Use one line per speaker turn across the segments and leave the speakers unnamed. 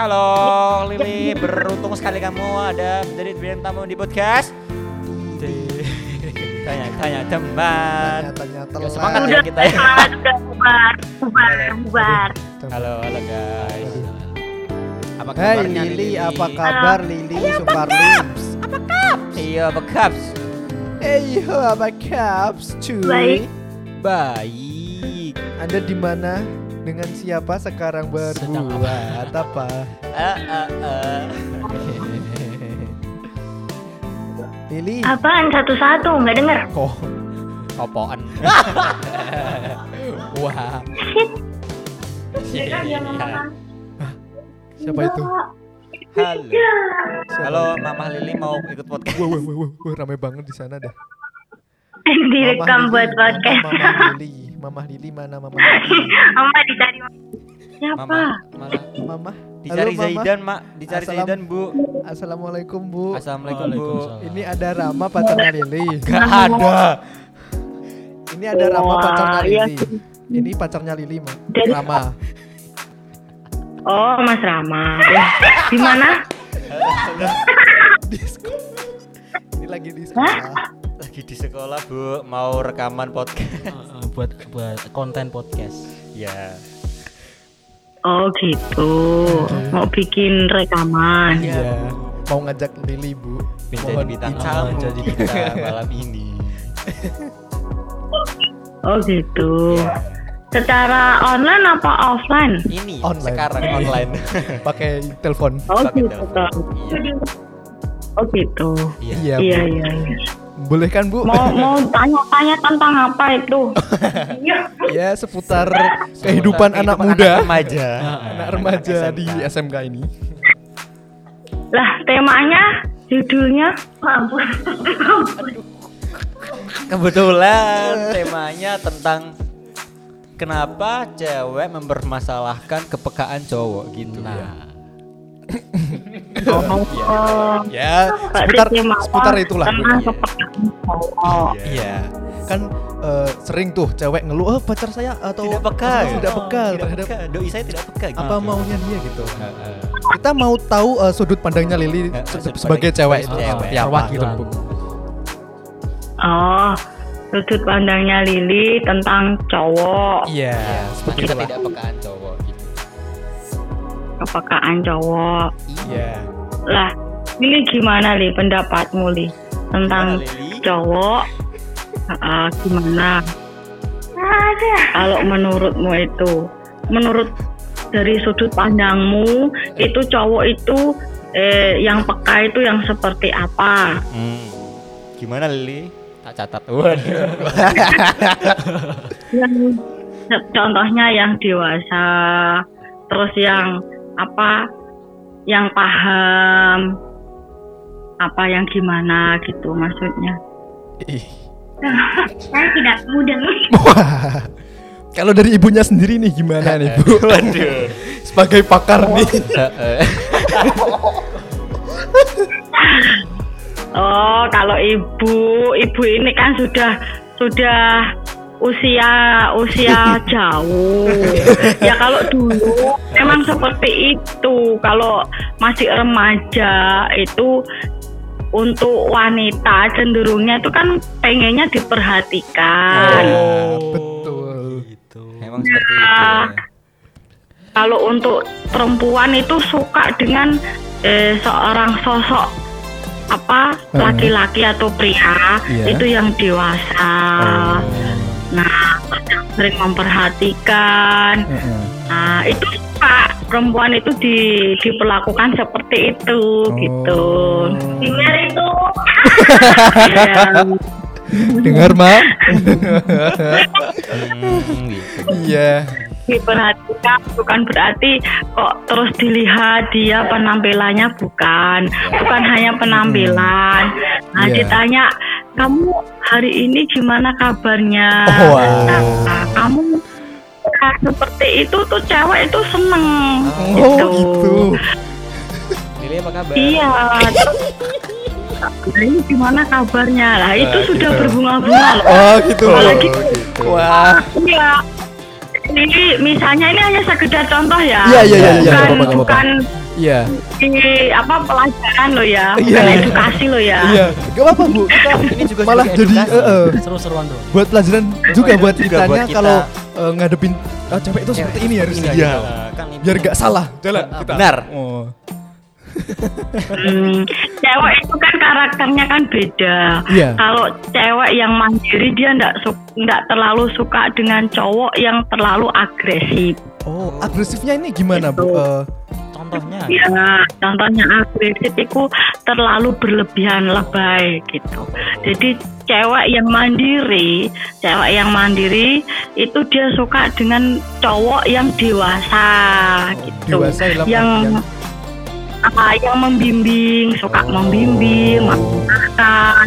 Halo Lili, beruntung sekali kamu ada menjadi bintang tamu di podcast. Tanya-tanya teman.
Tanya-tanya
Ya,
telat.
semangat ya kita ya.
semangat udah bubar, bubar, bubar.
Halo, halo guys. Apa
Hai
kabarnya
Lili, apa kabar Lili Suparlips?
Iya, apa kaps?
Yo, apa kaps cuy?
Baik.
Baik.
Anda di mana? Dengan siapa sekarang berbuat apa?
Eh, eh, eh.
Lili,
Apaan satu-satu nggak denger?
kok
Opoan. Wah.
Siapa itu?
Halo. Halo, Mama Lili mau ikut podcast.
Wah, wah, wah, wah, wah, ramai banget di sana dah.
Direkam buat podcast.
Mama Lili? Mama Lili mana Mama Lili?
Mama dicari siapa?
Mama, malah
Mama.
dicari
Halo, Mama.
Zaidan, Mak. Dicari
Assalam-
Zaidan, Bu.
Assalamualaikum Bu.
Assalamualaikum, Bu.
Ini ada Rama pacarnya Lili.
Gak ada.
Ini ada Rama pacarnya
iya
Lili. Ini pacarnya Lili, Ma.
Dan-
Rama.
Oh, Mas Rama. Ya, Di mana?
Disko. Ini lagi di sekolah.
Lagi di sekolah, Bu. Mau rekaman podcast.
Buat buat konten podcast.
ya.
Oh, gitu. Mau bikin rekaman.
Iya. Mau ngajak Lili, Bu.
Menjadi
Mohon
bintang tamu
jadi
kita malam ini.
Oh, gitu. Secara online apa offline?
Ini
Online.
sekarang online.
Pakai telepon.
Oh,
Pakai
gitu.
telepon. Iya.
Oh, gitu.
Iya.
Iya,
Iya, iya, iya.
Boleh kan, Bu?
Mau mau tanya-tanya tentang apa itu? Iya.
ya, seputar kehidupan anak
Kehidupan
muda.
Anak remaja.
Anak remaja
SMK.
di SMK ini.
Lah, temanya, judulnya, ampun.
Kebetulan temanya tentang kenapa cewek mempermasalahkan kepekaan cowok gitu.
Nah,
Oh,
Ya,
Pak
seputar
Diki, maaf.
seputar itulah,
kepekaan cowok.
Iya. Kan eh, sering tuh cewek ngeluh, "Oh, pacar saya atau
Tidak peka.
saya tidak peka
Tidak
terhadap
peka. Doi saya tidak peka gitu.
apa maunya dia gitu."
Heeh.
Kita mau tahu eh, sudut pandangnya Lili
Eh,
se- sebagai cewek itu seperti apa
Perwakilan.
gitu.
Oh, sudut pandangnya Lili tentang cowok,
Iya,
Ya,
seperti
tidak pekaan cowok.
Kepekaan cowok.
Iya.
Lah, Lili gimana Li pendapatmu Li tentang
Gimana,
cowok? Ah, gimana? Ada. Kalau menurutmu itu, menurut dari sudut pandangmu itu cowok itu eh, yang peka itu yang seperti apa?
Hmm. Gimana Lili? Tak catat. Waduh.
Yang contohnya yang dewasa, terus yang apa? Yang paham apa yang gimana gitu maksudnya.
Ih.
Saya tidak mudeng.
Wah. Kalau dari ibunya sendiri nih gimana nih, Bu?
Waduh.
Sebagai pakar nih.
Oh, kalau ibu, ibu ini kan sudah sudah usia usia jauh. ya kalau dulu memang seperti itu. Kalau masih remaja itu untuk wanita cenderungnya itu kan pengennya diperhatikan.
Oh, betul.
gitu.
Memang seperti itu. ya.
Kalau untuk perempuan itu suka dengan eh, seorang sosok apa
Hmm.
laki-laki atau pria
Iya.
itu yang dewasa. Nah, sering memperhatikan.
Heeh.
Nah, itu suka perempuan itu di, diperlakukan seperti itu gitu. Dengar itu.
Dengar, Ma?
Hmm, gitu.
Iya.
diperhatikan bukan berarti kok terus dilihat dia penampilannya bukan bukan hanya penampilan nah
Iya.
ditanya kamu hari ini gimana kabarnya
Oh, wow.
Nah, kamu nah, seperti itu tuh cewek itu seneng
Oh, gitu.
Lili apa kabar?
iya terus, "Nah, ini gimana kabarnya lah itu
Nah,
sudah
gitu.
berbunga-bunga loh
Oh, gitu.
Apalagi-
Wah.
iya Ini misalnya ini hanya sekedar contoh ya.
Iya, iya, iya, iya,
Bukan,
apa-apa.
bukan
Iya.
di apa pelajaran lo ya,
Iya.
bukan edukasi lo ya.
Iya. Gak apa-apa Bu. Kita
Ini juga
malah jadi eh, eh,
Seru-seruan tuh.
buat pelajaran juga
itu
buat
juga
kitanya
buat kita.
kalau eh, ngadepin ah, cewek itu seperti ini harus
Ini
iya.
Kan
Biar gak salah. Jalan kita.
benar.
Oh.
Hmm, cewek itu kan karakternya kan beda.
Iya.
Kalau cewek yang mandiri dia ndak ndak terlalu suka dengan cowok yang terlalu agresif.
Oh, agresifnya ini gimana Bu? Eh,
Contohnya.
Ya, contohnya agresif itu terlalu berlebihan lebay gitu. Jadi cewek yang mandiri, cewek yang mandiri itu dia suka dengan cowok yang dewasa gitu.
dewasa dalam
yang apa yang membimbing, suka
Oh.
membimbing, mengarahkan.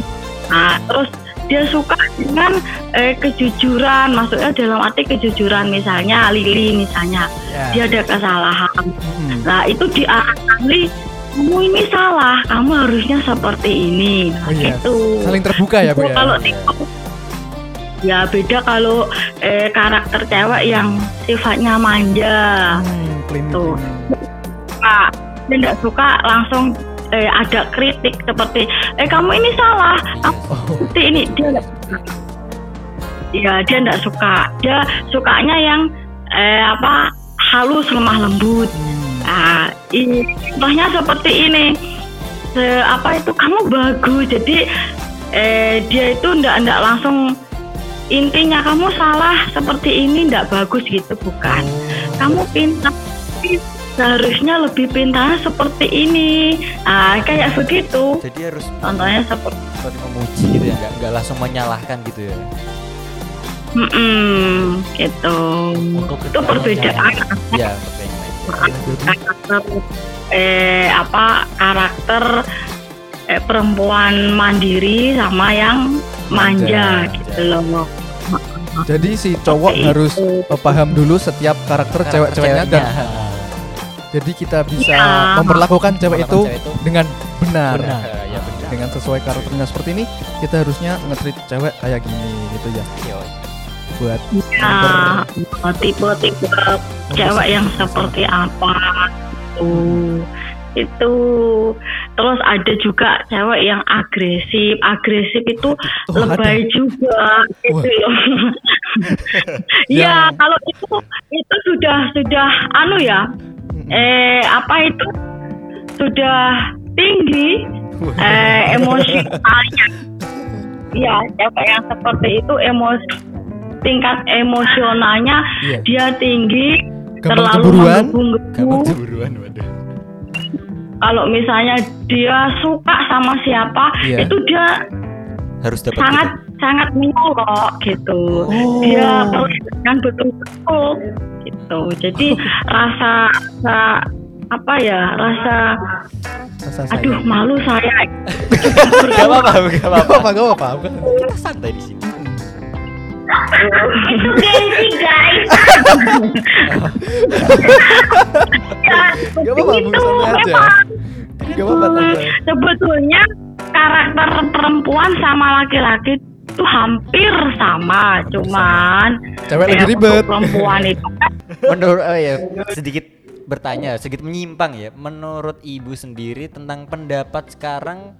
Nah, terus dia suka dengan eh, kejujuran, maksudnya dalam arti kejujuran misalnya Lili misalnya
Ya.
dia ada kesalahan.
Mm-mm.
Nah, itu diarahkan Li, kamu ini salah, kamu harusnya seperti ini. Nah,
Oh iya.
gitu.
Saling terbuka ya Bu ya.
Kalau ya beda kalau eh, karakter cewek yang sifatnya manja.
Hmm,
Tuh. Dia tidak suka langsung eh, ada kritik seperti eh kamu ini salah. Kamu
Oh.
seperti ini. Dia nggak suka. Ya dia tidak suka. Dia sukanya yang eh, apa halus lemah lembut.
Hmm.
nah ini contohnya seperti ini. Se- apa itu kamu bagus. Jadi eh, dia itu ndak ndak langsung intinya kamu salah seperti ini ndak bagus gitu. Bukan. Kamu pintar seharusnya lebih pintar seperti ini ah kayak begitu
Jadi harus
contohnya seperti
seperti memuji gitu ya, nggak langsung menyalahkan gitu ya.
mm gitu
Untuk
itu perbedaan
Iya, lain.
karakter eh apa karakter eh, perempuan mandiri sama yang manja,
Manja.
gitu loh
Jadi si cowok harus
itu.
paham dulu setiap karakter cewek-ceweknya dan jadi kita bisa
Iya.
memperlakukan cewek itu
cewek itu
dengan benar.
Benar.
ya benar.
Dengan sesuai karakternya seperti ini, kita harusnya nge-treat cewek kayak gini gitu ya.
Yo,
Buat
ya tipe-tipe cewek yang seperti apa itu itu terus ada juga cewek yang agresif agresif itu
Oh,
lebay juga gitu loh ya
Yang-
kalau itu itu sudah sudah anu ya eh apa itu sudah tinggi eh emosionalnya ya cewek yang seperti itu emosi tingkat emosionalnya
Iya.
dia tinggi
Gampang
terlalu
cemburuan.
menggebu-gebu.
gampang cemburuan waduh.
kalau misalnya dia suka sama siapa
Iya.
itu dia
Harus dapat
sangat. Sangat menyolok gitu
Oh.
dia perhatikan betul-betul gitu jadi rasa rasa apa ya rasa
Rasa
aduh
sayang.
malu saya
Gak apa-apa, gak
Gak
apa-apa.
gak apa-apa. Bukan-
Kita santai di sini.
itu gengsi guys
Gak apa-apa,
itu memang.
Gak apa-apa,
sebetulnya karakter perempuan sama laki-laki itu hampir sama cuman
Cewek lagi
eh,
ribet.
perempuan itu kan
Menurut oh ya, sedikit bertanya, sedikit menyimpang ya. Menurut Ibu sendiri tentang pendapat sekarang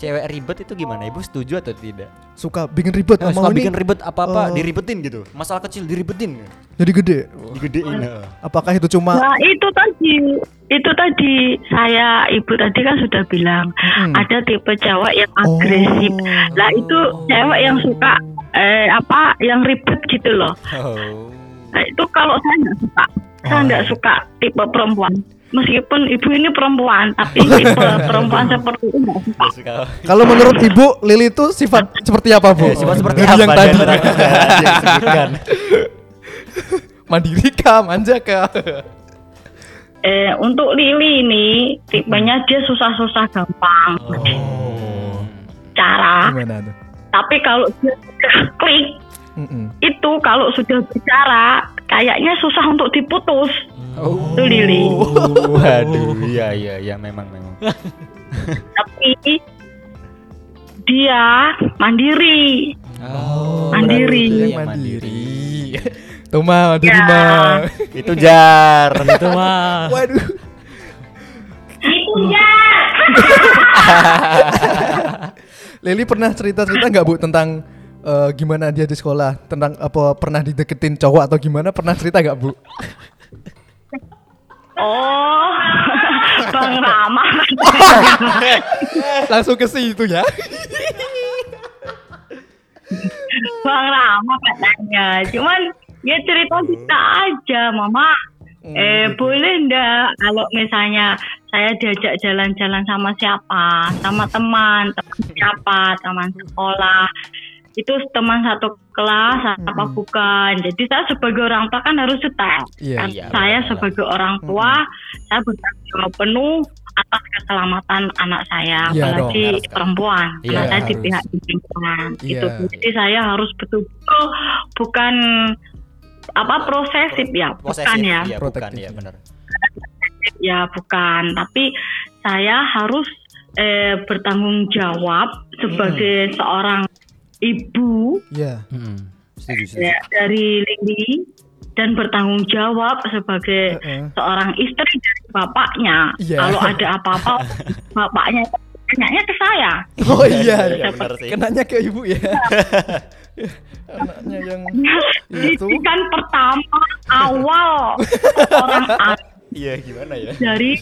cewek ribet itu gimana? Ibu setuju atau tidak?
Suka bikin ribet.
Nah, suka
ini
bikin ribet apa-apa
eh,
diribetin gitu. Masalah kecil diribetin.
jadi gede.
Digedein. heeh.
Apakah itu cuma
nah itu tadi itu tadi saya ibu tadi kan sudah bilang
Mm-mm.
ada tipe cewek yang
Oh.
agresif lah itu cewek yang suka eh apa yang ribet gitu loh
Oh.
Nah, itu kalau saya nggak suka saya
Oh.
nggak suka tipe perempuan meskipun ibu ini perempuan tapi tipe perempuan seperti itu suka.
Kalau menurut Ibu, Lili itu sifat seperti apa, Bu?
Eh, sifat seperti apa?
yang tadi. Mandiri kah, manja kah?
eh untuk Lili ini tipenya dia susah-susah gampang
Oh.
cara
Gimana
tapi kalau dia klik
Mm-mm.
itu kalau sudah bicara kayaknya susah untuk diputus
Oh.
itu Lili
Waduh, iya iya iya memang memang.
tapi dia mandiri
Oh,
Mandiri.
Yang mandiri. Tuh mah, dari
Ya.
mah.
Itu jar.
Itu mah.
Waduh.
Itu ya.
Lili pernah cerita-cerita nggak bu tentang eh, gimana dia di sekolah? Tentang apa pernah dideketin cowok atau gimana? Pernah cerita nggak bu?
Oh, Bang Rama.
Langsung ke situ ya.
Bang Rama katanya. Cuman ya cerita kita aja, Mama. Eh boleh ndak kalau misalnya saya diajak jalan-jalan sama siapa, sama teman, teman siapa, teman sekolah, itu teman satu kelas apa bukan? Jadi saya sebagai orang tua kan harus setel.
Iya.
Kan
Iya,
saya
benar.
sebagai orang tua, saya bertanggung jawab penuh atas keselamatan anak saya,
Iya
apalagi
dong, harus.
perempuan.
Iya,
Anak saya di
harus.
pihak perempuan.
Iya.
Gitu. Jadi saya harus betul-betul bukan apa prosesif ya,
Posesif,
bukan ya,
Iya, bukan ya
ya.
benar.
ya bukan. Tapi saya harus eh, bertanggung jawab sebagai seorang ibu
Iya.
Hmm. Setuju, setuju.
ya, dari Lili dan bertanggung jawab sebagai
Heeh.
seorang istri dari bapaknya.
Iya.
Kalau ada apa-apa, bapaknya tanya ke saya.
Oh iya.
Iya, benar sih.
Kenanya ke ibu ya. Anaknya yang itu.
Didikan pertama awal orang
Iya, gimana ya?
dari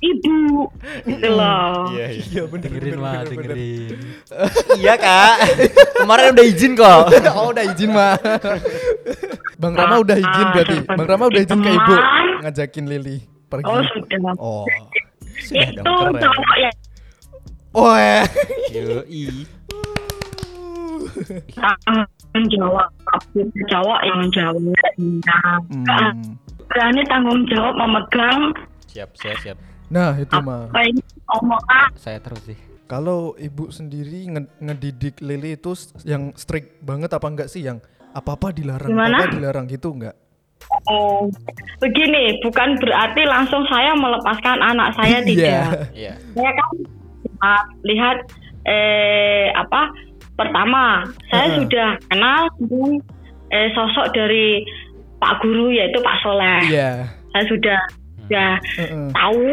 ibu gitu loh.
Iya, iya.
Iya bener
Dengerin mah,
bener.
dengerin.
Iya, Kak. Kemarin udah izin kok.
oh udah izin mah. Bang Rama udah izin berarti. Bang Rama udah izin ke ibu ngajakin Lili pergi.
Oh sudah.
Oh.
Sudah
itu cowok ya
Oh eh.
Yoi.
tanggung cowok yang jawab nah,
Hmm.
berani tanggung jawab memegang
Siap, siap, siap.
Nah itu mah.
apa ini omongan
Saya terus sih.
Kalau ibu sendiri nge- ngedidik Lili itu yang strict banget apa enggak sih yang apa-apa dilarang,
Gimana?
apa-apa dilarang gitu enggak?
oh begini bukan berarti langsung saya melepaskan anak saya
Iya.
tidak
Iya.
saya kan uh, lihat eh apa pertama saya
Heeh.
sudah kenal dengan eh, sosok dari Pak Guru yaitu Pak Soleh
Iya.
saya sudah sudah
Heeh.
tahu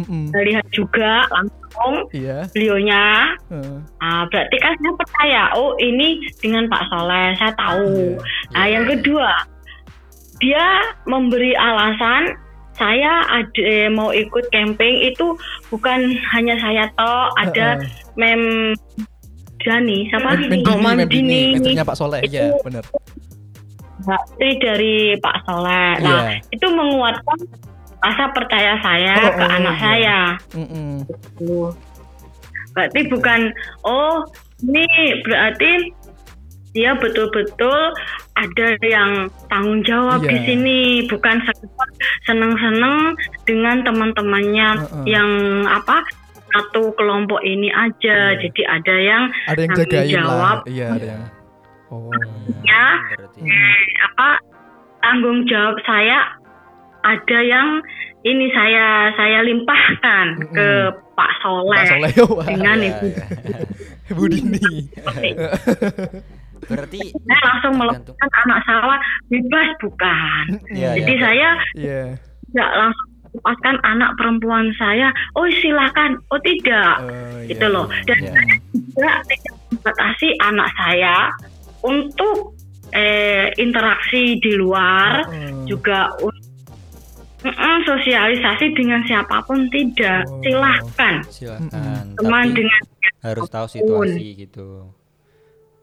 Mm-mm.
lihat juga langsung
Iya.
beliaunya
Heeh.
Ah, berarti kan saya percaya, oh ini dengan Pak Soleh, saya tahu.
Iya,
Nah, yang kedua, dia memberi alasan saya ada mau ikut camping itu bukan hanya saya toh, ada
Heeh.
Mem Dani, siapa?
Men-
Oh, Mem Dini.
mentornya Pak Soleh. Iya,
Itu-
benar.
Berarti dari Pak Soleh. Nah,
Iya.
itu menguatkan rasa percaya saya
Oh,
ke
oh,
anak
iya.
saya.
Mm-mm.
Gitu. Berarti bukan oh ini berarti dia betul-betul ada yang tanggung jawab
Iya.
di sini bukan seneng-seneng dengan teman-temannya
Heeh.
yang apa satu kelompok ini aja
Iya.
jadi ada yang
Ada yang
tanggung
jagain
jawab
lah. Iya, ada yang. Oh.
ya eh, apa tanggung jawab saya ada yang ini saya saya limpahkan
Mm-mm.
ke Pak Soleh,
Pak Soleh. Wah.
dengan
Iya,
ibu
iya.
Bu Dini.
Berarti
saya langsung melepaskan anak saya bebas bukan
Iya,
jadi
iya.
saya
Iya.
tidak langsung lepaskan anak perempuan saya oh silakan oh tidak
Oh, iya.
gitu loh dan
Iya.
saya juga tidak membatasi anak saya untuk eh, interaksi di luar
Heeh.
juga un- Mm-mm, sosialisasi dengan siapa pun tidak
Oh.
silahkan
silakan.
teman
Tapi
dengan
harus tahu situasi gitu.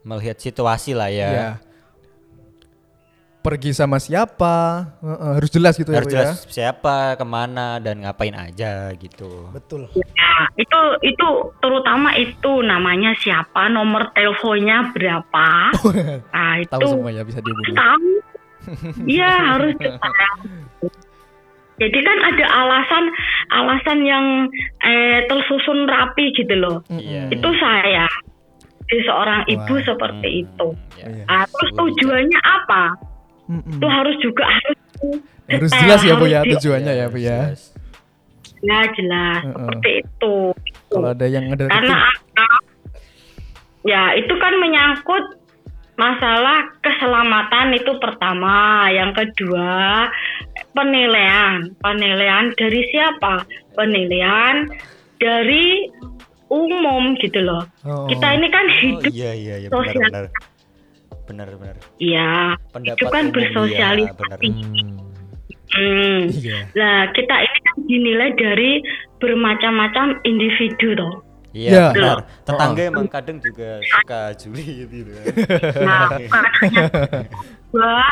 Melihat situasi lah ya.
Iya. Pergi sama siapa? Heeh, harus jelas gitu
Harus
ya,
jelas
ya.
siapa, ke mana dan ngapain aja gitu.
Betul.
Ya, itu itu terutama itu namanya siapa nomor teleponnya berapa nah itu
Tahu semua ya bisa dihubungi.
tahu iya harus jadi kan ada alasan alasan yang eh, tersusun rapi gitu loh
Iya.
itu saya di seorang ibu
Wah.
seperti
Hmm,
itu
ya.
Iya.
nah, terus tujuannya apa
Mm-mm.
itu harus juga harus
Harus
detail,
jelas ya Bu
harus
ya tujuannya ya Bu ya.
jelas.
ya jelas
Heeh.
seperti itu
Kalau ada yang
karena
ngedeketin
apa? ya itu kan menyangkut masalah keselamatan itu pertama, yang kedua penilaian, penilaian dari siapa? Penilaian dari umum gitu loh.
Oh.
Kita ini kan
Oh
hidup
iya iya iya benar
sosial.
benar. Benar benar.
Iya, itu kan
umum,
bersosialisasi.
iya, benar.
Hmm.
Hmm.
Iya.
Nah, kita ini kan dinilai dari bermacam-macam individu toh.
Iya
Ya.
benar.
Oh.
Tetangga emang kadang juga suka Juli gitu.
Nah, makanya gua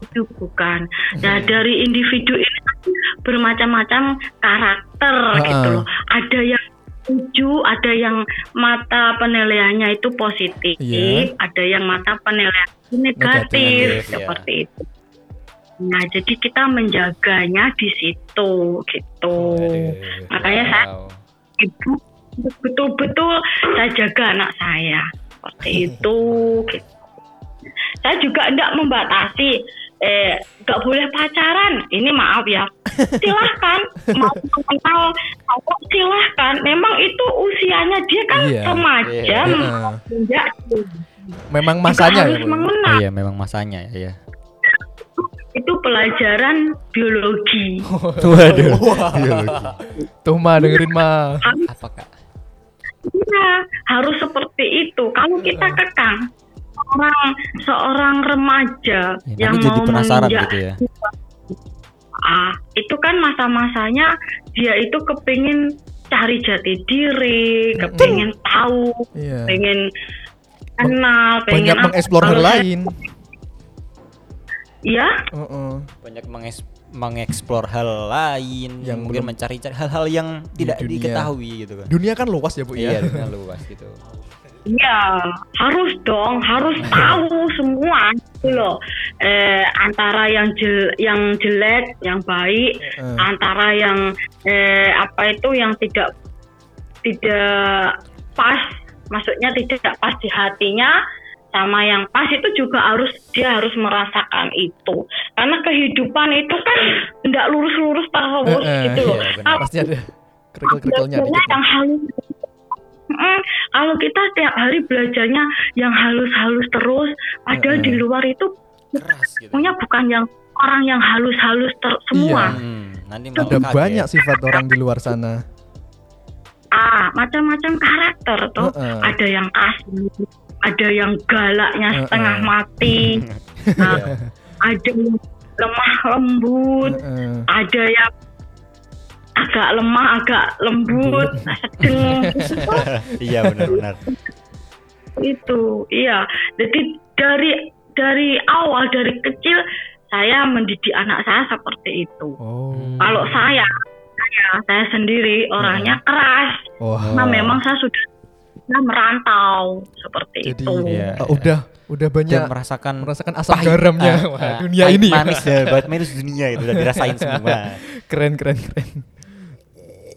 itu bukan. Nah, dari individu ini kan bermacam-macam karakter
Ha-ha.
gitu loh. Ada yang setuju, ada yang mata penilaiannya itu positif,
Iya.
ada yang mata penilaian
Negatif,
negatif,
iya.
seperti itu. Nah, jadi kita menjaganya di situ gitu. Makanya saya
Wow.
ibu betul-betul saya jaga anak saya seperti itu gitu. saya juga tidak membatasi eh nggak boleh pacaran ini maaf ya silahkan mau mengenal mau silahkan memang itu usianya dia kan
Iya.
remaja
Iya.
Memang masanya
harus
ya,
mengenal
Iya memang masanya ya.
itu pelajaran biologi
Waduh.
Tuh ma dengerin ma.
Apa kak?
Iya, harus seperti itu. Kalau kita kekang orang seorang remaja
Ya,
yang mau
penasaran
menginjak
gitu ya.
ah, itu kan masa-masanya dia itu kepingin cari jati diri, kepingin tahu,
Iya.
pengen kenal, pengen
Banyak mengeksplor hal lain.
Iya,
Heeh.
Banyak menges mengeksplor hal lain
Yang
mungkin
belum-
mencari hal-hal yang
Di
tidak
dunia.
diketahui gitu kan.
Dunia kan luas ya bu
Iya,
ya.
dengan luas gitu.
Iya, harus dong, harus tahu semua gitu loh. Eh, antara yang jel, yang jelek, yang baik,
Heeh.
antara yang eh, apa itu yang tidak tidak pas, maksudnya tidak pas di hatinya, sama yang pas itu juga harus dia harus merasakan itu. Karena kehidupan itu kan tidak lurus-lurus terus
Eh, eh,
gitu loh.
iya.
Kalau
Pasti ada kerikil-kerikilnya dikit.
yang halus. Mm, kalau kita tiap hari belajarnya yang halus-halus terus, padahal
Mm-mm.
di luar itu
Keras gitu.
punya bukan yang orang yang halus-halus ter- semua.
Iya.
Hmm, nanti
Ada
kaget.
banyak sifat orang di luar sana.
Ah, macam-macam karakter tuh.
Heeh.
Ada yang kasih, ada yang galaknya setengah mati, nah, ada yang lemah lembut, ada yang agak lemah, agak lembut, sedang.
Iya benar-benar.
itu iya. Jadi dari dari awal dari kecil saya mendidik anak saya seperti itu.
Oh.
kalau saya saya saya sendiri orangnya keras.
Wah.
karena memang saya sudah sudah merantau seperti
Jadi
itu
Iya.
eh, udah udah banyak
Dan merasakan
merasakan asam
pahit,
garamnya
ah,
Wah,
ah,
dunia
pahit
ini. ya.
manis dan pahit manis dunia itu udah dirasain semua.
Keren keren keren.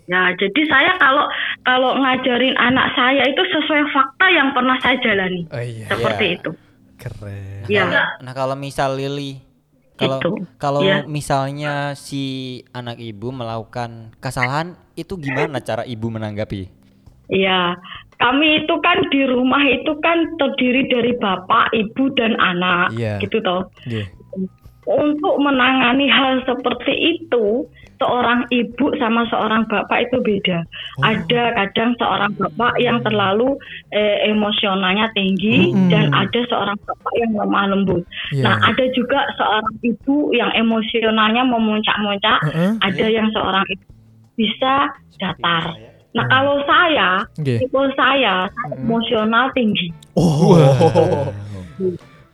ya jadi saya kalau kalau ngajarin anak saya itu sesuai fakta yang pernah saya jalani
Oh iya.
seperti
Iya.
itu
Keren.
ya
Nah kalau misal Lili, kalau
Itu,
kalau
iya.
misalnya si anak ibu melakukan kesalahan, itu gimana cara ibu menanggapi?
Iya, kami itu kan di rumah itu kan terdiri dari bapak, ibu dan anak,
Iya.
gitu toh.
Iya.
Untuk menangani hal seperti itu, seorang ibu sama seorang bapak itu beda.
Oh.
Ada kadang seorang bapak yang terlalu eh, emosionalnya tinggi
Mm-mm.
dan ada seorang bapak yang lemah lembut.
Iya.
Nah, ada juga seorang ibu yang emosionalnya memuncak-muncak,
Heeh.
ada yang seorang ibu bisa datar. Nah,
Hmm.
kalau saya,
Nggih.
tipe saya, saya emosional tinggi.
Oh.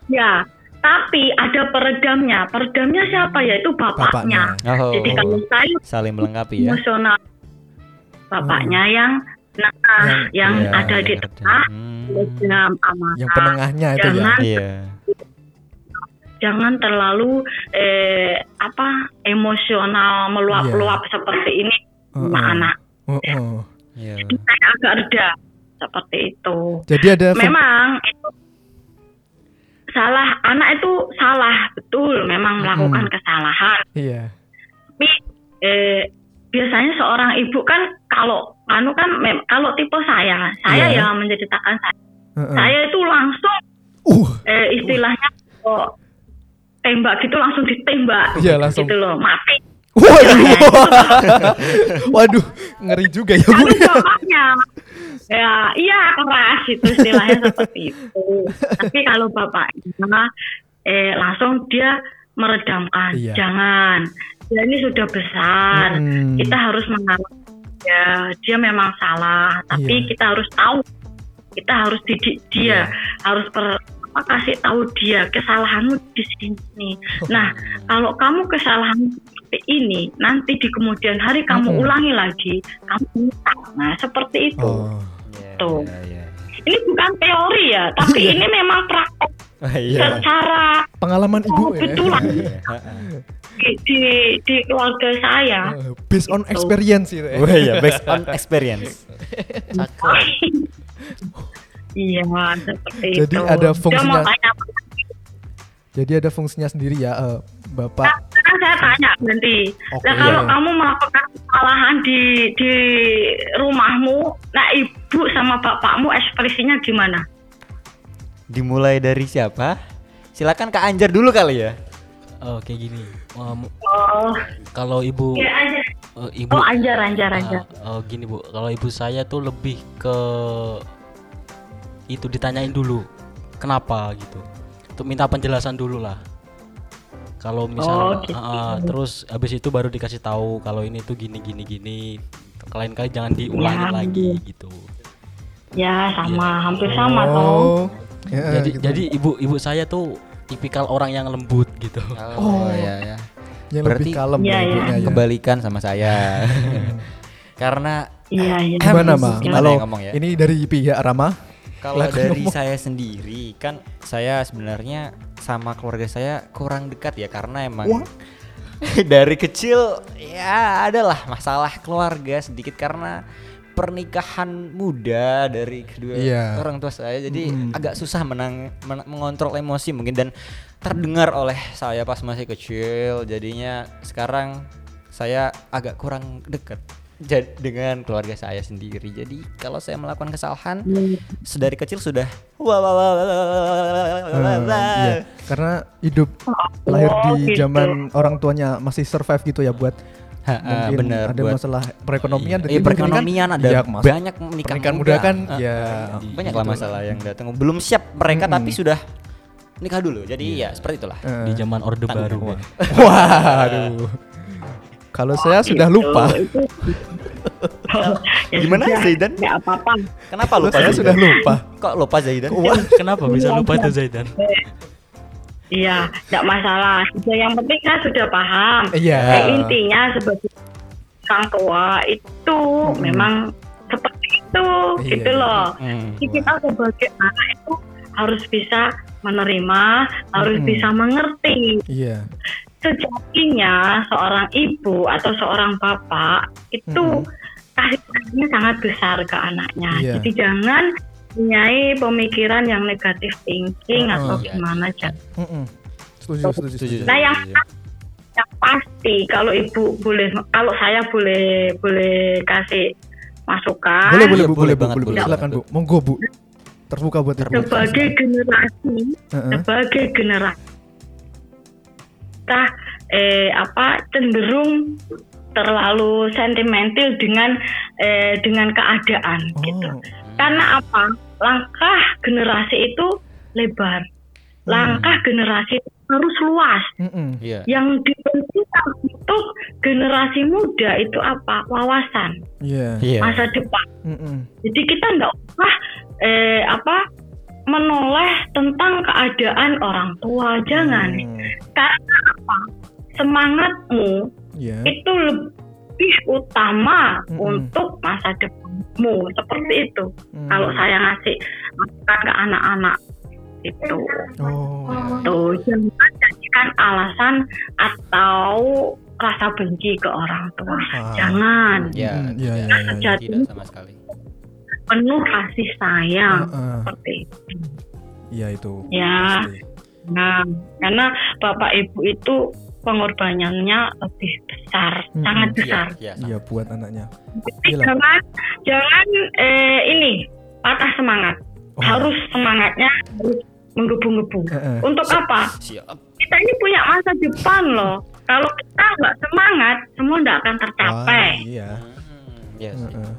Ya, tapi ada peredamnya. Peredamnya siapa ya? Itu bapaknya.
Oh,
Jadi kalau saya
saling melengkapi ya.
emosional, bapaknya yang nah, yang,
iya,
ada di
yang
tengah,
Hmm,
dengan amanah.
Yang penengahnya itu ya.
Jangan
Iya.
jangan terlalu eh, apa emosional meluap-luap
Iya.
seperti ini sama
Heeh.
anak.
Oh, oh.
Iya.
Jadi saya agak reda seperti itu.
Jadi ada
Memang itu salah anak itu salah betul memang melakukan
Mm-mm.
kesalahan.
Iya.
Tapi eh, biasanya seorang ibu kan kalau anu kan mem- kalau tipe saya, saya
Iya.
yang menceritakan saya.
Heeh.
Saya itu langsung
Uh,
eh, istilahnya kok tembak gitu langsung ditembak
Iya, langsung.
gitu loh mati
waduh. waduh, ngeri juga ya, Bu.
Bapaknya ya iya keras itu istilahnya seperti itu tapi kalau bapaknya eh langsung dia meredamkan
Iya.
jangan dia ini sudah besar
Mm-mm.
kita harus mengalah ya dia memang salah tapi
Iya.
kita harus tahu kita harus didik dia harus per kasih tahu dia kesalahanmu di sini nah kalau kamu kesalahan seperti ini nanti di kemudian hari kamu
Mm-mm.
ulangi lagi kamu minta nah seperti itu
Oh.
Iya,
Tuh.
iya, iya.
ini bukan teori ya tapi
Iya.
ini memang praktek
Oh, iya.
secara
Pengalaman Ibu
oh,
ya.
Iya,
di, di di keluarga saya
Eh, Based on experience itu ya.
Oh iya, based on experience.
iya seperti
Jadi
itu
ada fungsinya. Jadi ada fungsinya sendiri ya, eh, Bapak.
Nah, sekarang saya tanya nanti.
Oke,
Nah, kalau
iya.
kamu melakukan kesalahan di di rumahmu, nah ibu sama bapakmu ekspresinya gimana?
Dimulai dari siapa? Silakan Kak Anjar dulu kali ya.
Oh, kayak gini. Um,
Oh,
kalau ibu
ya
eh, ibu
Oh, anjar, anjar,
Ah,
anjar.
oh, gini bu, kalau ibu saya tuh lebih ke itu ditanyain dulu kenapa gitu, untuk minta penjelasan dulu lah. Kalau misal,
Oh, gitu.
ah, terus habis itu baru dikasih tahu kalau ini tuh gini gini gini. Lain kali jangan diulangi
Ya,
lagi gitu.
Ya, sama, hampir sama.
Oh. Ya,
jadi
gitu.
jadi ibu ibu saya tuh tipikal orang yang lembut gitu.
Oh, iya ya.
yang
berarti-
lebih kalem
Iya,
ya,
iya.
ibunya ya.
Kebalikan sama saya. Karena
Iya, iya.
Gimana,
Em,
Ma?
gimana
Kalau
ya ya?
ini dari pihak Rama,
kalau dari
ngomong.
saya sendiri kan saya sebenarnya sama keluarga saya kurang dekat ya karena emang
Wah.
dari kecil ya adalah masalah keluarga sedikit karena pernikahan muda dari kedua
Iya.
orang tua saya jadi
Mm.
agak susah menang men- mengontrol emosi mungkin dan terdengar oleh saya pas masih kecil jadinya sekarang saya agak kurang dekat dengan keluarga saya sendiri jadi kalau saya melakukan kesalahan sedari kecil sudah wah wah wah, wah, wah, wah, wah,
Eh,
wah.
iya. karena hidup lahir
Oh,
di
gitu.
zaman orang tuanya masih survive gitu ya buat
Ha, ah,
mungkin
bener
ada
buat
masalah perekonomian dan
eh,
itu
perekonomian
kan,
ada
ya, mas-
banyak menikah
muda kan,
Ah,
ya,
banyak lah
gitu.
masalah yang datang belum siap mereka tapi sudah nikah dulu jadi ya seperti itulah
eh,
Di zaman Orde Baru. Ya.
waduh kalau saya sudah
Gitu.
lupa
Itu. Ya
Gimana,
sudah,
Zaidan?
nggak apa-apa.
kenapa lupa
saya sudah lupa
kok lupa Zaidan
Kenapa bisa lupa itu Zaidan?
Iya, nggak masalah. Ya, Yang penting kan sudah paham.
iya
Eh, intinya sebagai orang tua itu memang seperti itu,
Iya,
gitu
iya.
loh.
Hmm.
Jadi kita sebagai anak itu harus bisa menerima, harus
Mm-mm.
bisa mengerti.
iya
Sejatinya seorang ibu atau seorang bapak itu
Mm-mm.
kasih sayangnya sangat besar ke anaknya.
Iya.
Jadi jangan punyai pemikiran yang negatif thinking
Mm-mm.
atau
Iya.
gimana jangan.
Mm-mm. setuju setuju,
Setuju.
setuju.
Nah yang yang pasti kalau ibu boleh, kalau saya boleh boleh kasih masukan
boleh boleh
Iya,
bu
boleh
boleh bu
banget,
boleh bu
boleh
silakan bu monggo bu terbuka buat ibu
sebagai generasi
Heeh.
sebagai generasi kita eh apa cenderung terlalu sentimental dengan eh, dengan keadaan gitu.
oh
Karena apa? Langkah generasi itu lebar. Langkah generasi itu harus luas.
mm-mm.
iya
Yang dipentingkan untuk generasi muda itu apa? Wawasan
iya
iya
masa depan.
Mm-mm.
Jadi kita nggak usah eh, apa menoleh tentang keadaan orang tua. Jangan.
Hmm.
Karena apa? Semangatmu
Iya.
itu lebih utama
Mm-mm.
untuk masa depanmu. Seperti itu.
Hmm.
Kalau saya ngasih masukan ke anak-anak itu.
Oh.
Tuh, jangan jadikan alasan atau rasa benci ke orang tua.
Ah.
Jangan.
ya
Mm, iya,
tidak,
iya, iya.
tidak sama sekali
Penuh kasih sayang.
Heeh.
Seperti itu.
Iya itu.
Ya.
Pasti.
Nah, karena bapak ibu itu pengorbanannya lebih besar,
Mm-mm.
sangat
iya
besar.
iya
Iya buat anaknya.
Jadi
Iyalah.
jangan jangan eh, ini patah semangat.
Oh.
Harus semangatnya harus menggebu-gebu.
Heeh.
Untuk apa?
Siap.
Kita ini punya masa depan loh. Kalau kita nggak semangat, semua nggak akan tercapai.
Wah, iya.
Hmm, ya sih.
Heeh.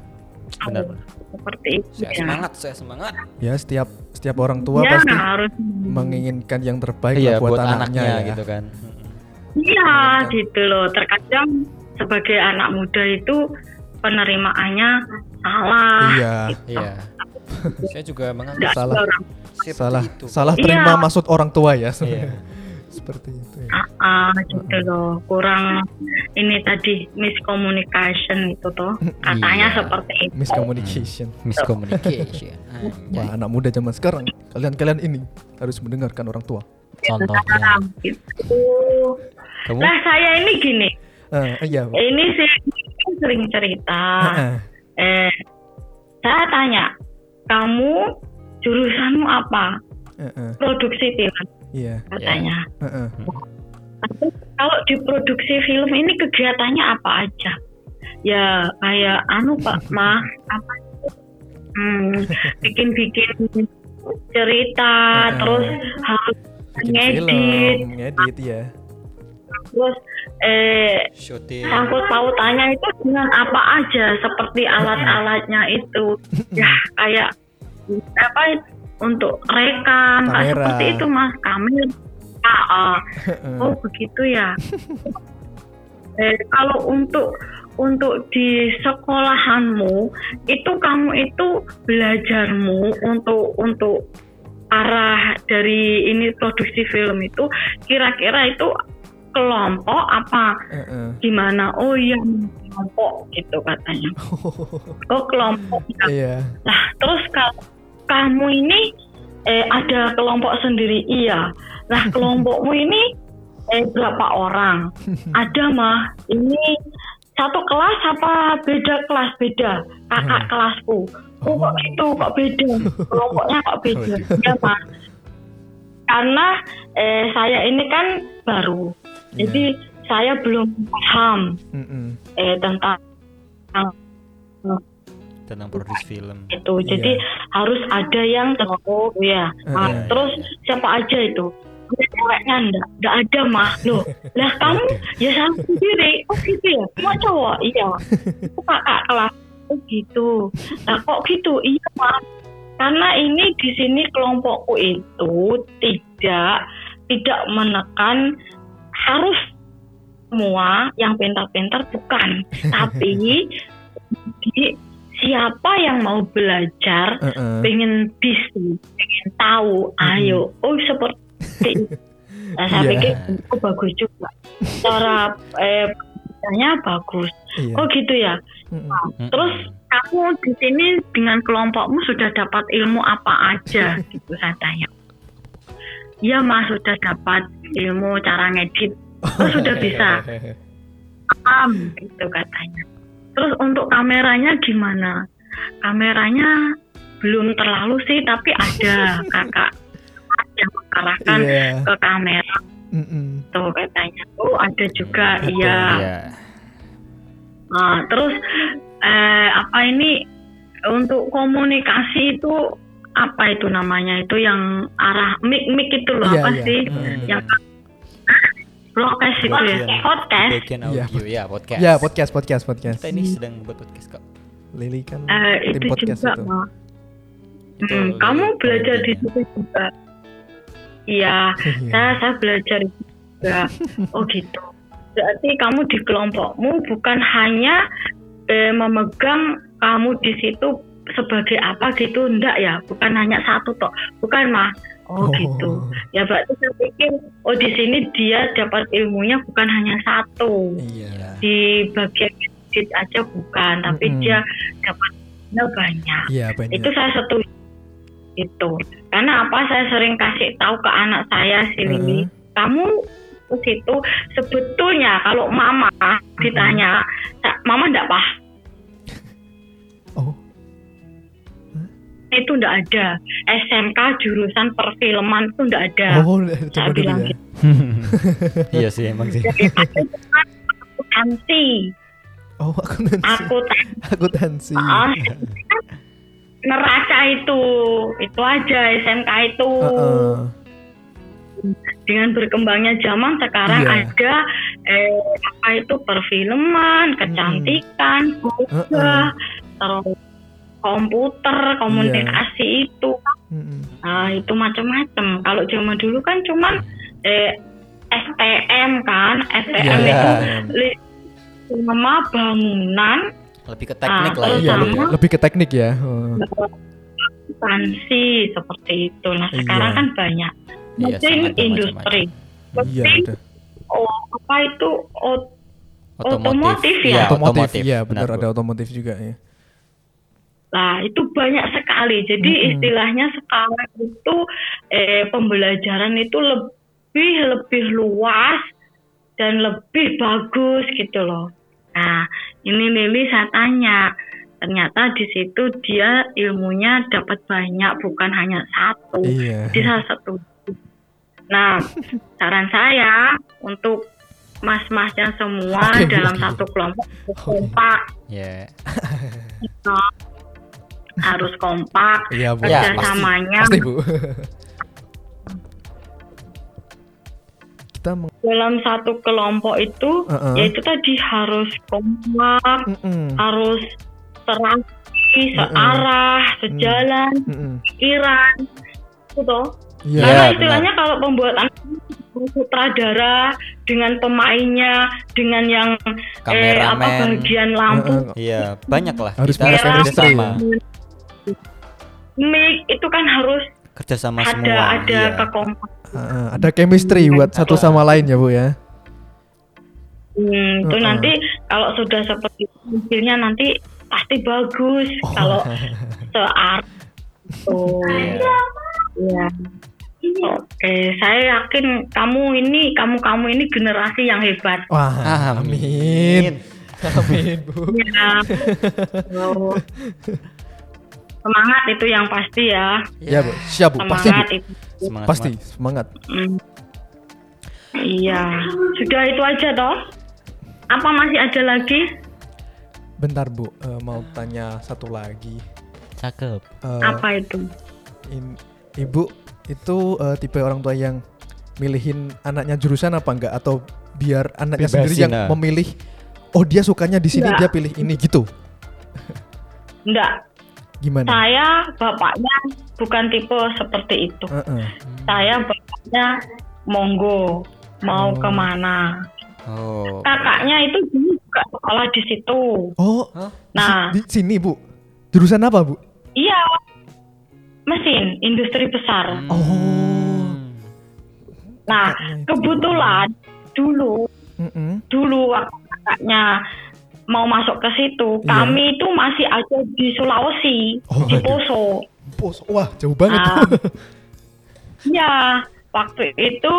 Benar benar.
Seperti itu
Saya
ya.
semangat, saya semangat.
Ya setiap setiap orang tua
Ya,
pasti
harus
menginginkan yang terbaik
Iya
lah buat,
buat,
anaknya,
anaknya,
ya.
gitu kan.
Iya, gitu loh. Terkadang sebagai anak muda itu penerimaannya salah.
Iya.
Iya. saya juga menganggap
Nggak
Salah. Salah
itu.
salah
Iya.
terima maksud orang tua ya.
Iya.
Seperti itu ya.
Ah, ah, gitu loh. Kurang ini tadi miscommunication itu tuh. Katanya
Iya.
seperti itu.
Miscommunication.
Miscommunication.
Wah,
Anjay.
anak muda zaman sekarang, kalian-kalian ini harus mendengarkan orang tua.
Contohnya.
Gitu.
Kamu
Nah, saya ini gini.
Ah, iya.
Ini sih sering cerita.
Heeh.
Eh, saya tanya, kamu jurusanmu apa?
Heeh.
Produksi film
Iya.
katanya.
Heeh.
Tapi kalau di produksi film ini kegiatannya apa aja? Ya kayak anu Pak Ma apa? Hmm, bikin-bikin cerita,
Heeh.
terus harus
Bikin
ngedit,
film, ngedit ya.
terus eh
syuting.
sangkut pautannya itu dengan apa aja seperti alat-alatnya itu ya kayak apa untuk rekam
Kamera.
seperti itu mas kamera Ah, ah. Oh begitu ya eh, kalau untuk untuk di sekolahanmu itu kamu itu belajarmu untuk untuk arah dari ini produksi film itu kira-kira itu kelompok apa
Heeh.
gimana oh iya kelompok gitu katanya oh kelompok ya.
Iya.
nah terus kalau kamu ini eh, ada kelompok sendiri. Iya. Nah kelompokmu ini eh, berapa orang? Ada mah. Ini satu kelas apa beda kelas? Beda. Kakak
Hmm.
kelasku. Oh. kok gitu kok beda? Kelompoknya kok beda? Ya mah. Karena eh, saya ini kan baru.
Iya.
jadi saya belum paham
Mm-mm.
eh, tentang
tentang produksi film.
itu.
Iya.
Jadi harus ada yang tahu ya. Nah,
Heeh.
terus siapa aja itu? Ceweknya enggak, enggak ada mah. Loh, lah kamu ya sama sendiri. Oh gitu ya? Cuma cowok? Iya. Itu kakak kelas. Oh gitu. Nah kok gitu? Iya mah. Karena ini di sini kelompokku itu tidak tidak menekan harus semua yang pintar-pintar bukan, tapi di siapa yang mau belajar
Heeh.
pengen bisa pengen tahu ayo oh seperti itu. Nah, saya
Iya.
pikir oh, bagus juga cara eh bagus
Iya.
oh gitu ya.
Mm-mm.
terus kamu di sini dengan kelompokmu sudah dapat ilmu apa aja gitu saya tanya Iya mas sudah dapat ilmu cara ngedit oh sudah bisa paham gitu katanya. Terus untuk kameranya gimana? Kameranya belum terlalu sih, tapi ada kakak yang mengarahkan
Iya.
ke kamera
Mm-mm.
tuh katanya. Oh ada juga, iya.
Iya.
Nah, terus eh, apa ini untuk komunikasi itu apa itu namanya itu yang arah mic mic itu loh
Iya,
apa
iya.
sih
Mm.
yang broadcast itu ya podcast
Bagian
Iya.
audio ya podcast.
Ya, podcast, podcast, podcast.
Kita ini sedang buat podcast kok.
Lily kan
Eh,
tim
itu
podcast
juga
itu.
Ma.
Itu
Hmm, kamu belajar di
penting.
situ juga iya
Iya.
saya saya belajar juga oh gitu berarti kamu di kelompokmu bukan hanya eh, memegang kamu di situ sebagai apa gitu enggak ya bukan hanya satu toh bukan mah oh, gitu. Ya berarti saya pikir oh di sini dia dapat ilmunya bukan hanya satu.
Iya.
di bagian edit aja bukan tapi
Mm-mm.
dia dapatnya banyak.
Iya, banyak.
itu saya setuju. Itu karena apa? Saya sering kasih tahu ke anak saya si Lili.
Heeh.
kamu ke situ sebetulnya kalau mama ditanya "Sa- mama enggak paham itu enggak ada SMK jurusan perfilman itu enggak ada
oh,
saya
coba dulu
bilang
ya.
gitu
iya sih emang sih.
akuntansi
Oh, akuntansi.
akuntansi
Akuntansi.
Ah, neraca itu itu aja SMK itu
Heeh.
dengan berkembangnya zaman sekarang
Iya.
ada eh, apa itu perfilman kecantikan yoga terus komputer komunikasi itu
Mm-mm.
nah itu macam-macam kalau zaman dulu kan cuman eh, STM kan STM
Iya.
itu li- nama bangunan
Lebih ke teknik
Ah,
lah
Iya,
ya.
sama-
lebih, lebih ke teknik ya. Heeh.
instansi seperti itu nah sekarang
Iya.
kan banyak
Iya,
mesin
bermacam-macam.
industri
Iya,
mesin
udah.
oh, apa itu ot-
Otomotif,
Otomotif ya?
Iya,
otomotif, iya
benar,
benar ada otomotif juga ya.
Nah, itu banyak sekali. Jadi
Mm-mm.
istilahnya sekarang itu eh, pembelajaran itu lebih lebih luas dan lebih bagus gitu loh. Nah, ini Lili saya tanya, ternyata di situ dia ilmunya dapat banyak bukan hanya satu.
Iya.
Jadi salah satu. Nah, saran saya untuk mas-masnya semua
Oke, Bu.
dalam satu kelompok kompak
Iya.
Harus kompak
Iya, Bu.
Ya,
kerjasamanya
Pasti, Bu. Kita meng-
dalam satu kelompok itu
Heeh.
yaitu tadi harus kompak
Mm-mm.
harus serasi searah sejalan
Mm-mm.
pikiran itu toh
Iya.
karena
benar.
istilahnya kalau pembuatan sutradara dengan pemainnya dengan yang eh, apa
Kameramen.
bagian lampu.
Iya, banyak lah.
Harus
Kita harus
chemistry.
Mic itu kan harus
Kerjasama
ada
semua.
ada
iya.
kekompak
Heeh, ada chemistry buat satu sama lain ya, Bu ya.
Hmm, itu
Heeh.
nanti kalau sudah seperti itu hasilnya nanti pasti bagus
Oh.
kalau sear. Oh, ya. Oke, saya yakin kamu ini kamu kamu ini generasi yang hebat.
Wah, amin. Amin, Bu.
Ya. Oh. Semangat itu yang pasti ya.
Ya, Bu. Siap, Bu. Pasti, Bu.
Semangat itu.
Semangat,
Pasti,
semangat.
semangat.
Hmm. Iya, sudah itu aja toh. Apa masih ada lagi?
Bentar, Bu. Eh, mau tanya satu lagi.
Cakep.
Eh,
Apa itu?
in- Ibu itu eh, tipe orang tua yang milihin anaknya jurusan apa enggak atau biar anaknya
Bebasin,
sendiri yang
nah.
memilih oh dia sukanya di sini
Enggak.
dia pilih ini gitu.
Enggak,
Gimana?
Saya bapaknya bukan tipe seperti itu.
Heeh.
Saya bapaknya monggo mau
Oh.
ke mana.
Oh.
Kakaknya itu dulu juga sekolah di situ.
Oh?
Nah,
di sini, Bu. Jurusan apa, Bu?
iya mesin industri besar.
Hmm.
Oh.
Nah,
kakaknya itu.
kebetulan dulu
Mm-mm.
dulu waktu kakaknya mau masuk ke situ,
Iya.
kami itu masih ada di Sulawesi,
Oh,
di. Poso.
Pos, wah jauh banget.
Ah. Ya, waktu itu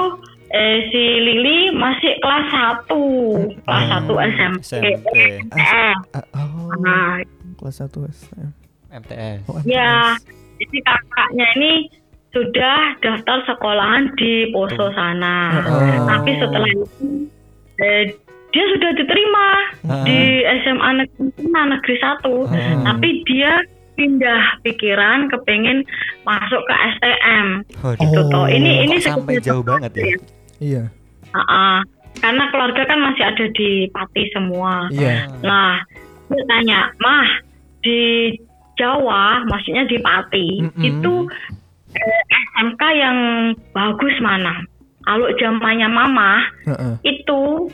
eh, si Lili masih kelas 1, kelas 1 SMP.
SMP.
Eh,
Ah, oh,
nah,
kelas 1 SM.
MTS.
Oh,
ya, jadi kakaknya ini sudah daftar sekolahan di Poso sana.
Oh.
Tapi setelah itu eh, dia sudah diterima
Ah.
di SMA negeri, negeri 1.
Ah.
Tapi dia pindah pikiran kepengen masuk ke STM.
Waduh.
Gitu toh. Ini ini
Kok sampai jauh banget ya.
Iya.
Ah, karena keluarga kan masih ada di Pati semua.
Iya.
Nah, dia tanya, Mah, di Jawa, maksudnya di Pati,
Mm-mm.
itu eh, SMK yang bagus mana? Kalau zamannya Mama,
Heeh.
itu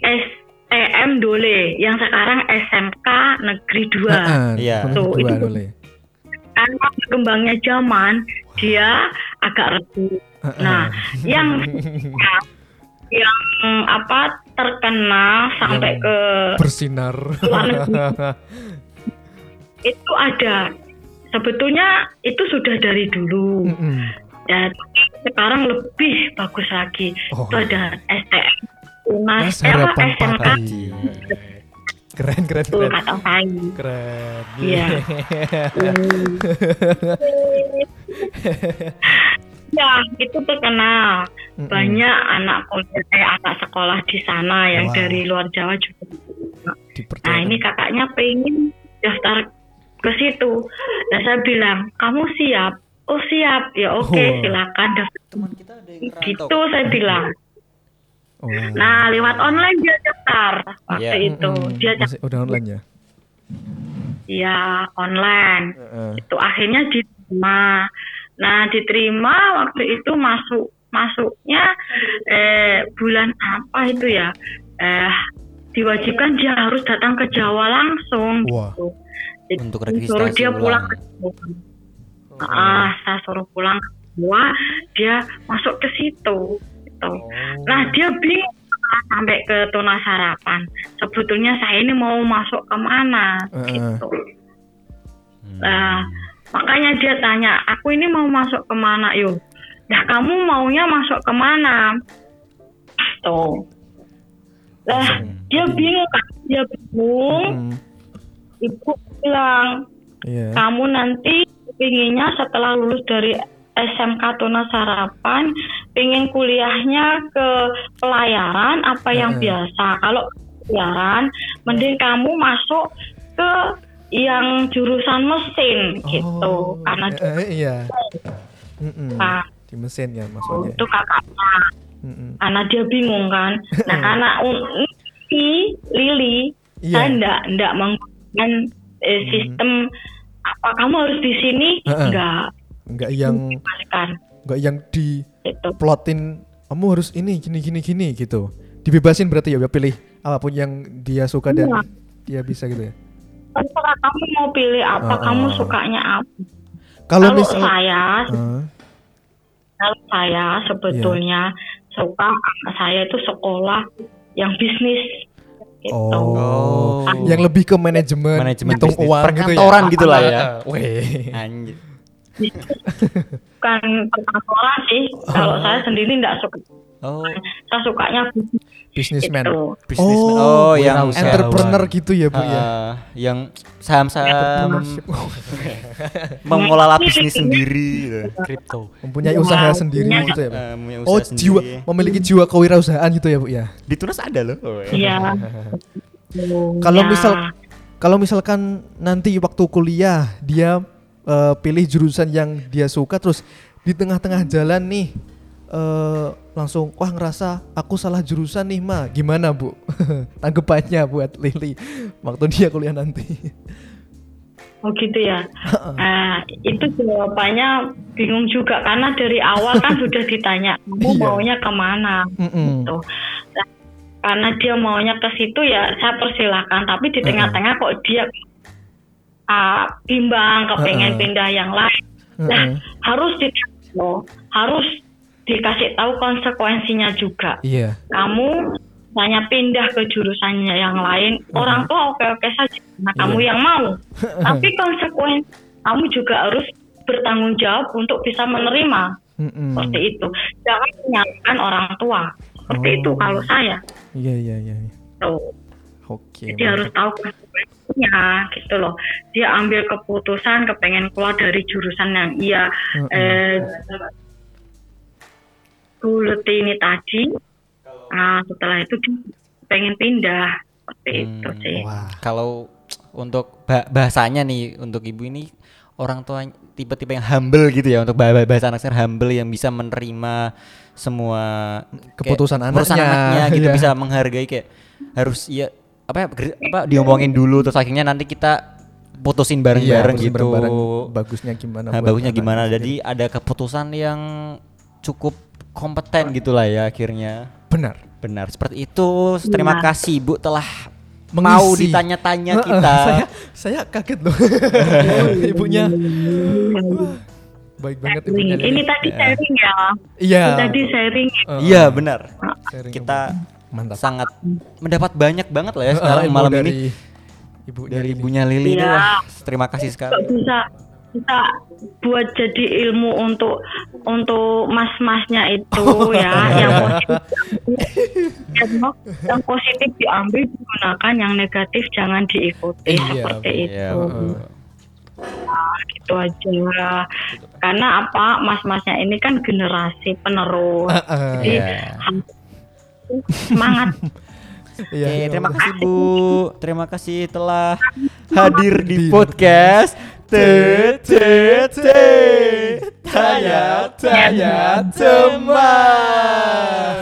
STM Dole, yang sekarang SMK Negeri 2.
Heeh,
Iya.
boleh
Tuh,
dua
itu-
boleh.
Karena berkembangnya zaman, dia agak redup.
Heeh.
Nah, yang yang apa terkenal sampai
Yang
ke
bersinar.
itu ada sebetulnya itu sudah dari dulu
Mm-mm.
dan sekarang lebih bagus lagi
Oh.
itu ada STM UNAS
Mas
eh, apa
harapan
SMK
pagi. Keren keren
itu
keren.
kata saya
Keren.
Iya. ya itu terkenal banyak anak kuliah eh, anak sekolah di sana yang
Wow.
dari luar Jawa juga nah ini kakaknya pengen daftar ke situ. Dan saya bilang, kamu siap? Oh siap, ya oke
Wah.
silakan. daftar."
Teman kita ada yang
Gitu saya bilang.
Oh.
Nah lewat online dia daftar waktu
Iya.
itu.
Mm-mm.
Dia
Masih udah online ya.
ya online.
Heeh.
Itu akhirnya diterima. Nah diterima waktu itu masuk masuknya eh, bulan apa itu ya? Eh diwajibkan dia harus datang ke Jawa langsung.
Wah.
Gitu. Jadi
Untuk
suruh dia pulang
ulang.
ke Jawa. Ah, saya suruh pulang ke Jawa, dia masuk ke situ. Gitu. Nah dia bingung sampai ke tuna sarapan. Sebetulnya saya ini mau masuk ke mana?
Heeh.
Gitu.
Hmm.
Nah, makanya dia tanya, aku ini mau masuk ke mana yuk? Nah kamu maunya masuk ke mana? Tuh. Lah
Langsung.
dia bingung kan? Dia bingung.
Mm.
Ibu bilang,
Iya.
kamu nanti pinginnya setelah lulus dari SMK Tuna Sarapan, pingin kuliahnya ke pelayaran apa yang
Heeh.
biasa. Kalau pelayaran, mending kamu masuk ke yang jurusan mesin gitu,
Oh,
karena
eh, eh, iya. Mm-mm.
Nah,
Di mesin ya maksudnya.
itu kakaknya,
Mm-mm.
karena dia bingung kan. Nah, karena ini Lili,
Iya.
saya ndak ndak menggunakan eh,
Hmm.
sistem apa kamu harus di sini,
Heeh.
enggak,
Enggak yang
kan
enggak yang di
itu.
plotin kamu harus ini gini gini gini gitu. Dibebasin berarti ya pilih apa pun yang dia suka dan
Iya.
dia bisa gitu ya.
Terserah kamu mau pilih apa,
Heeh.
kamu sukanya apa.
Kalau
Kalau
misal
saya,
Heeh.
kalau saya sebetulnya
Iya.
suka saya itu sekolah yang bisnis. Gitu.
Oh.
Oh.
Yang lebih ke manajemen,
Manajemen
hitung
bisnis.
uang gitu ya.
Perkantoran gitu lah ya.
Weh.
Anjir.
Bukan perkantoran sih. Kalau saya sendiri nggak suka.
Oh,
Saya sukanya bisnis.
Businessman.
Gitu.
bisnismen.
Oh,
Oh, yang.
Entrepreneur gitu ya, Bu ya.
Ah, yang saham-saham mengelola bisnis sendiri gitu.
Kripto.
Mempunyai
Wow.
usaha sendiri
Punya-
gitu ya.
Eh, punya
Oh,
usaha
jiwa
sendiri.
memiliki jiwa kewirausahaan gitu ya, Bu ya.
Di Tunas ada loh. Oh, ya.
Iya.
Kalau
Ya.
misal kalau misalkan nanti waktu kuliah dia eh, pilih jurusan yang dia suka terus di tengah-tengah jalan nih eh langsung wah ngerasa aku salah jurusan nih ma gimana bu tanggapannya buat Lili waktu dia kuliah nanti
Oh gitu ya. Nah, itu jawabannya bingung juga karena dari awal kan sudah ditanya kamu
Iya.
maunya ke mana.
Mm-mm.
Tuh. Nah, karena dia maunya ke situ ya saya persilahkan. Tapi di tengah-tengah kok dia ah, bimbang, kepengen
Heeh.
pindah yang lain. Nah,
Heeh.
harus di harus dikasih tahu konsekuensinya juga.
iya
Kamu hanya pindah ke jurusannya yang lain, orang tua oke-oke saja. Nah, kamu
Iya.
yang mau. Tapi konsekuensi kamu juga harus bertanggung jawab untuk bisa menerima
Mm-mm.
seperti itu. Jangan menyalahkan orang tua. Seperti
Oh.
itu kalau saya.
iya iya iya iya. Oke
Jadi harus tahu konsekuensinya gitu loh. Dia ambil keputusan kepengen keluar dari jurusan yang ia
Mm-mm.
eh kuliti ini tadi. Nah, setelah itu dia pengen pindah seperti itu
Hmm,
sih.
wah
Kalau untuk ba- bahasanya nih untuk ibu ini orang tua tipe-tipe yang humble gitu ya untuk bah- bahasa anak sekarang humble yang bisa menerima semua
Keputusan
keputusan
anaknya,
anaknya gitu
iya.
bisa menghargai kayak harus ya apa ya apa diomongin dulu terus akhirnya nanti kita putusin bareng-bareng
Iya,
gitu.
bareng-bareng. bagusnya gimana
Nah,
buat
bagusnya
anak
gimana?
gitu.
Jadi ada keputusan yang cukup kompeten gitulah ya akhirnya.
benar
Benar seperti itu. Terima
Iya.
kasih Bu telah
Mengisi.
mau ditanya-tanya kita.
saya saya kaget loh ibunya baik banget ibunya
Ini, ini tadi sharing ya.
iya
tadi sharing.
Iya benar.
sharing
Kita
mantap
sangat mendapat banyak banget lah ya sekarang
ilmu
malam
dari
ini
ibu
dari ibunya Lili itu
Iya.
wah terima kasih
Kok
sekali.
bisa bisa buat jadi ilmu untuk untuk mas-masnya itu ya yang positif diambil, yang positif diambil digunakan yang negatif jangan diikuti
Iya,
seperti
Bu.
itu
Iya,
Heeh.
gitu aja karena apa mas-masnya ini kan generasi penerus
Heeh.
Jadi,
Iya.
Semangat
Iya,
Oke,
iya,
terima
Allah.
kasih Bu. Terima kasih telah hadir di
Di
podcast TTT Tanya Tanya Teman.